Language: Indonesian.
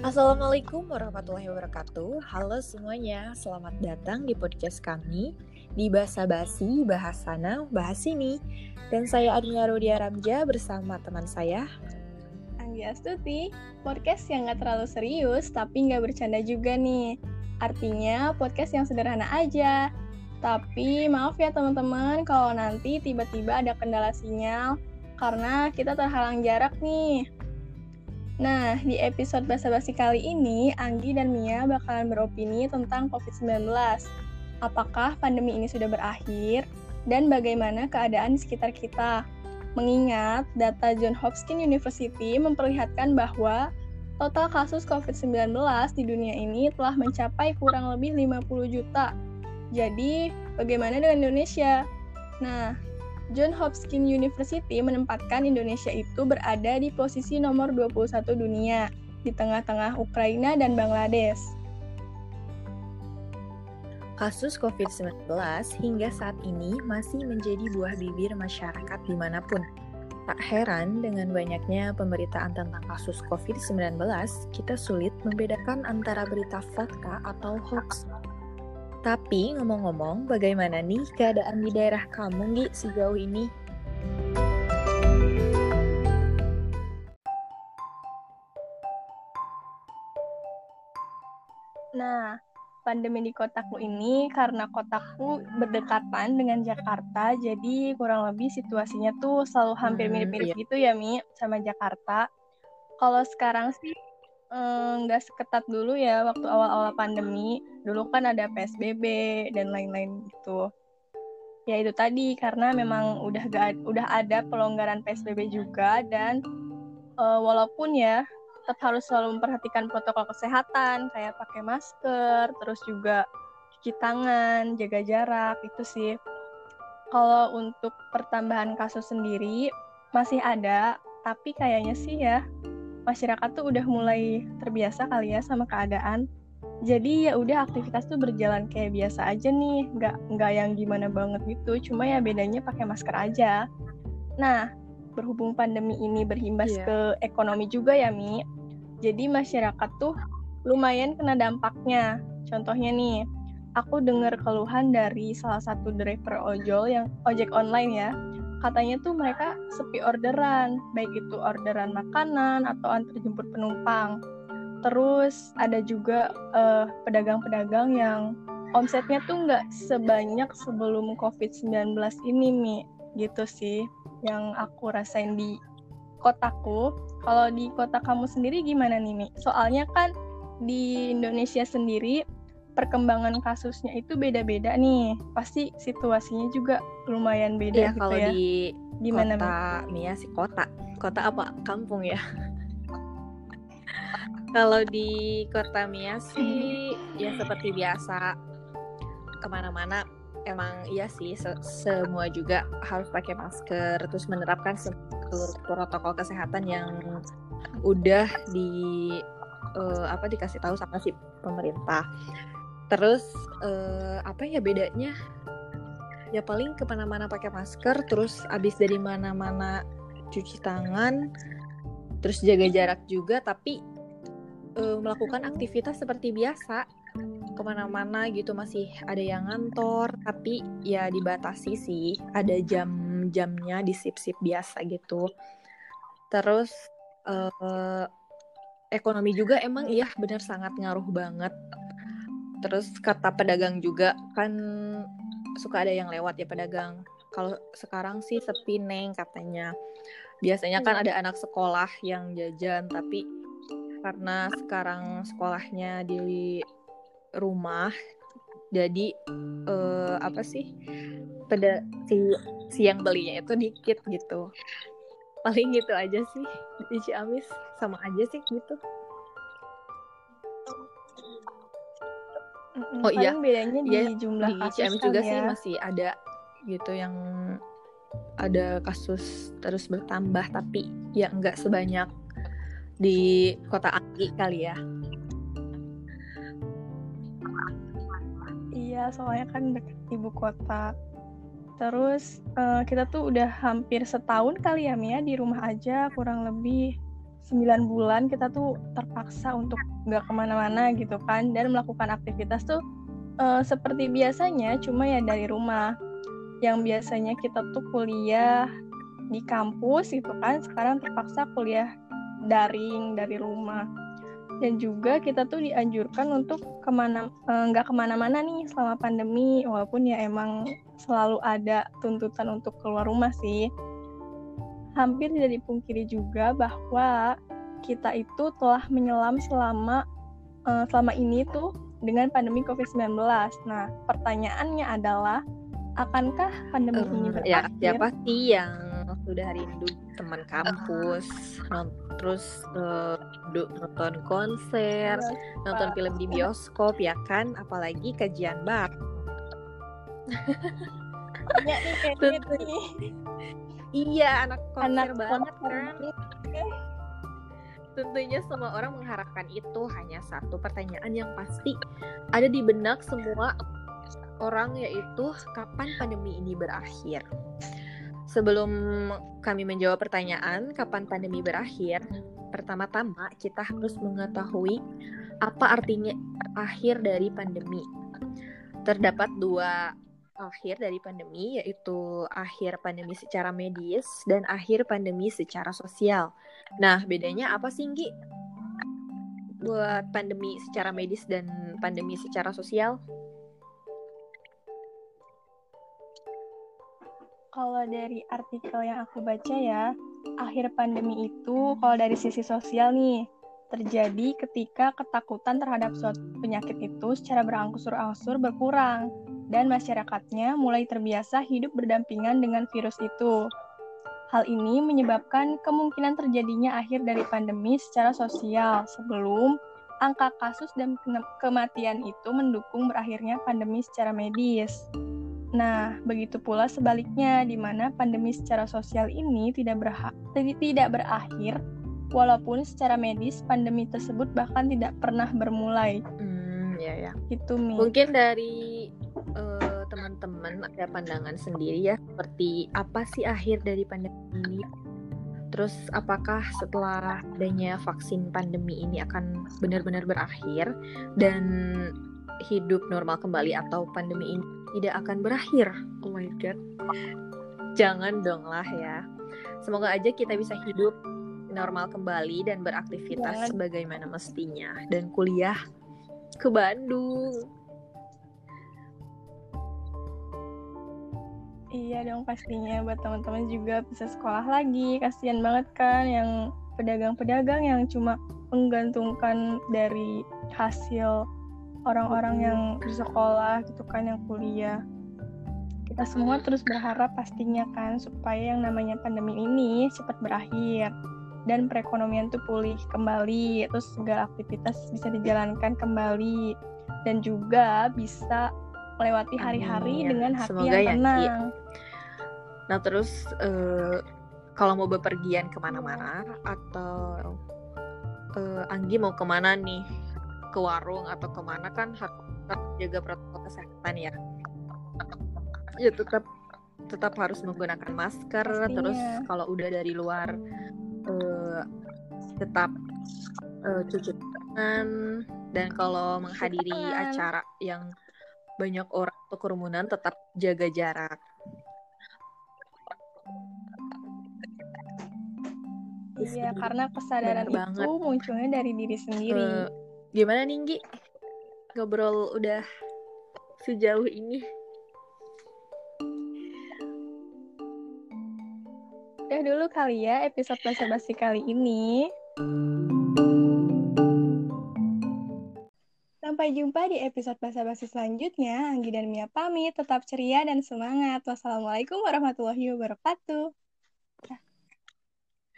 Assalamualaikum warahmatullahi wabarakatuh. Halo semuanya, selamat datang di podcast kami di Bahasa Basi, Bahas Sana, Bahas Sini. Dan saya Adina Rodia Ramja bersama teman saya Anggi Astuti, podcast yang gak terlalu serius tapi gak bercanda juga nih. Artinya podcast yang sederhana aja. Tapi maaf ya teman-teman kalau nanti tiba-tiba ada kendala sinyal karena kita terhalang jarak nih. Nah, di episode basa-basi kali ini, Anggi dan Mia bakalan beropini tentang COVID-19. Apakah pandemi ini sudah berakhir? Dan bagaimana keadaan di sekitar kita? Mengingat data John Hopkins University memperlihatkan bahwa total kasus COVID-19 di dunia ini telah mencapai kurang lebih 50 juta. Jadi, bagaimana dengan Indonesia? Nah, John Hopkins University menempatkan Indonesia itu berada di posisi nomor 21 dunia, di tengah-tengah Ukraina dan Bangladesh. Kasus COVID-19 hingga saat ini masih menjadi buah bibir masyarakat di mana pun. Tak heran dengan banyaknya pemberitaan tentang kasus COVID-19, kita sulit membedakan antara berita fakta atau hoax tapi ngomong-ngomong, bagaimana nih keadaan di daerah kamu, Gi, sejauh ini? Nah, pandemi di kotaku ini karena kotaku berdekatan dengan Jakarta, jadi kurang lebih situasinya tuh selalu hampir hmm, mirip-mirip hmm, iya. gitu ya, Mi, sama Jakarta. Kalau sekarang sih Eh, nggak seketat dulu ya waktu awal-awal pandemi. Dulu kan ada PSBB dan lain-lain gitu. Ya itu tadi karena memang udah gak, udah ada pelonggaran PSBB juga dan uh, walaupun ya tetap harus selalu memperhatikan protokol kesehatan kayak pakai masker, terus juga cuci tangan, jaga jarak itu sih. Kalau untuk pertambahan kasus sendiri masih ada, tapi kayaknya sih ya masyarakat tuh udah mulai terbiasa kali ya sama keadaan. Jadi ya udah aktivitas tuh berjalan kayak biasa aja nih. Nggak nggak yang gimana banget gitu. Cuma ya bedanya pakai masker aja. Nah berhubung pandemi ini berimbas yeah. ke ekonomi juga ya mi. Jadi masyarakat tuh lumayan kena dampaknya. Contohnya nih aku dengar keluhan dari salah satu driver ojol yang ojek online ya katanya tuh mereka sepi orderan, baik itu orderan makanan atau antar jemput penumpang. Terus ada juga eh, pedagang-pedagang yang omsetnya tuh nggak sebanyak sebelum COVID-19 ini, Mi. Gitu sih yang aku rasain di kotaku. Kalau di kota kamu sendiri gimana nih, Mi? Soalnya kan di Indonesia sendiri perkembangan kasusnya itu beda-beda nih. Pasti situasinya juga lumayan beda ya, gitu kalau ya. di Gimana kota Mia sih kota. Kota apa? Kampung ya. kalau di kota Mia sih ya seperti biasa ke mana-mana emang iya sih se semua juga harus pakai masker terus menerapkan seluruh protokol kesehatan yang udah di uh, apa dikasih tahu sama si pemerintah terus uh, apa ya bedanya? Ya paling ke mana-mana pakai masker terus abis dari mana-mana cuci tangan terus jaga jarak juga tapi uh, melakukan aktivitas seperti biasa. Ke mana-mana gitu masih ada yang ngantor tapi ya dibatasi sih. Ada jam-jamnya di sip-sip biasa gitu. Terus uh, ekonomi juga emang iya benar sangat ngaruh banget terus kata pedagang juga kan suka ada yang lewat ya pedagang. Kalau sekarang sih sepi neng katanya. Biasanya kan iya. ada anak sekolah yang jajan tapi karena sekarang sekolahnya di rumah jadi uh, apa sih pada si siang belinya itu dikit gitu. Paling gitu aja sih di Ciamis sama aja sih gitu Oh iya. bedanya di ya, jumlah di kasus CMS juga ya. sih masih ada gitu yang ada kasus terus bertambah tapi ya nggak sebanyak di kota Anggi kali ya. Iya soalnya kan dekat ibu kota. Terus uh, kita tuh udah hampir setahun kali ya Mia di rumah aja kurang lebih 9 bulan kita tuh terpaksa untuk nggak ke mana-mana gitu kan dan melakukan aktivitas tuh uh, seperti biasanya cuma ya dari rumah. Yang biasanya kita tuh kuliah di kampus gitu kan sekarang terpaksa kuliah daring dari rumah. Dan juga kita tuh dianjurkan untuk ke mana eh, nggak ke mana-mana nih selama pandemi walaupun ya emang selalu ada tuntutan untuk keluar rumah sih hampir tidak dipungkiri juga bahwa kita itu telah menyelam selama uh, selama ini tuh dengan pandemi COVID-19. Nah, pertanyaannya adalah akankah pandemi uh, ini berakhir? Ya, siapa sih yang sudah rindu teman kampus, terus uh, nonton konser, yes, nonton film di bioskop ya kan, apalagi kajian bar. Iya nih kayak nih. Iya, anak konser anak banget kan. Tentunya semua orang mengharapkan itu hanya satu pertanyaan yang pasti ada di benak semua orang yaitu kapan pandemi ini berakhir. Sebelum kami menjawab pertanyaan kapan pandemi berakhir, pertama-tama kita harus mengetahui apa artinya akhir dari pandemi. Terdapat dua akhir dari pandemi yaitu akhir pandemi secara medis dan akhir pandemi secara sosial. Nah, bedanya apa sih, Nggi? Buat pandemi secara medis dan pandemi secara sosial? kalau dari artikel yang aku baca ya, akhir pandemi itu kalau dari sisi sosial nih, terjadi ketika ketakutan terhadap suatu penyakit itu secara berangsur-angsur berkurang dan masyarakatnya mulai terbiasa hidup berdampingan dengan virus itu. Hal ini menyebabkan kemungkinan terjadinya akhir dari pandemi secara sosial sebelum angka kasus dan kematian itu mendukung berakhirnya pandemi secara medis. Nah, begitu pula sebaliknya, di mana pandemi secara sosial ini tidak, tidak berakhir, walaupun secara medis pandemi tersebut bahkan tidak pernah bermulai. Hmm, ya ya. Itu Mi. Mungkin dari uh, teman-teman ada pandangan sendiri ya, seperti apa sih akhir dari pandemi ini? Terus apakah setelah adanya vaksin pandemi ini akan benar-benar berakhir dan hidup normal kembali atau pandemi ini tidak akan berakhir. Oh my god. Jangan dong lah ya. Semoga aja kita bisa hidup normal kembali dan beraktivitas sebagaimana mestinya. Dan kuliah ke Bandung. Iya dong pastinya buat teman-teman juga bisa sekolah lagi. Kasihan banget kan yang pedagang-pedagang yang cuma menggantungkan dari hasil orang-orang yang bersekolah gitu kan yang kuliah. Kita semua terus berharap pastinya kan supaya yang namanya pandemi ini cepat berakhir dan perekonomian tuh pulih kembali terus segala aktivitas bisa dijalankan kembali dan juga bisa melewati hari-hari dengan hati Semoga yang ya, tenang. Ya, Nah terus uh, kalau mau bepergian ke mana-mana atau uh, Anggi mau ke mana nih? Ke warung atau ke mana? Kan harus jaga protokol kesehatan ya. Ya tetap tetap harus menggunakan masker Pastinya. terus kalau udah dari luar uh, tetap uh, cuci tangan dan kalau menghadiri acara yang banyak orang atau kerumunan tetap jaga jarak Iya, karena kesadaran itu banget. munculnya dari diri sendiri. Uh, Gimana nih, Nggi? Ngobrol udah sejauh ini. Udah dulu kali ya episode basa-basi kali ini. Sampai jumpa di episode basa-basi selanjutnya. Anggi dan Mia pamit, tetap ceria dan semangat. Wassalamualaikum warahmatullahi wabarakatuh.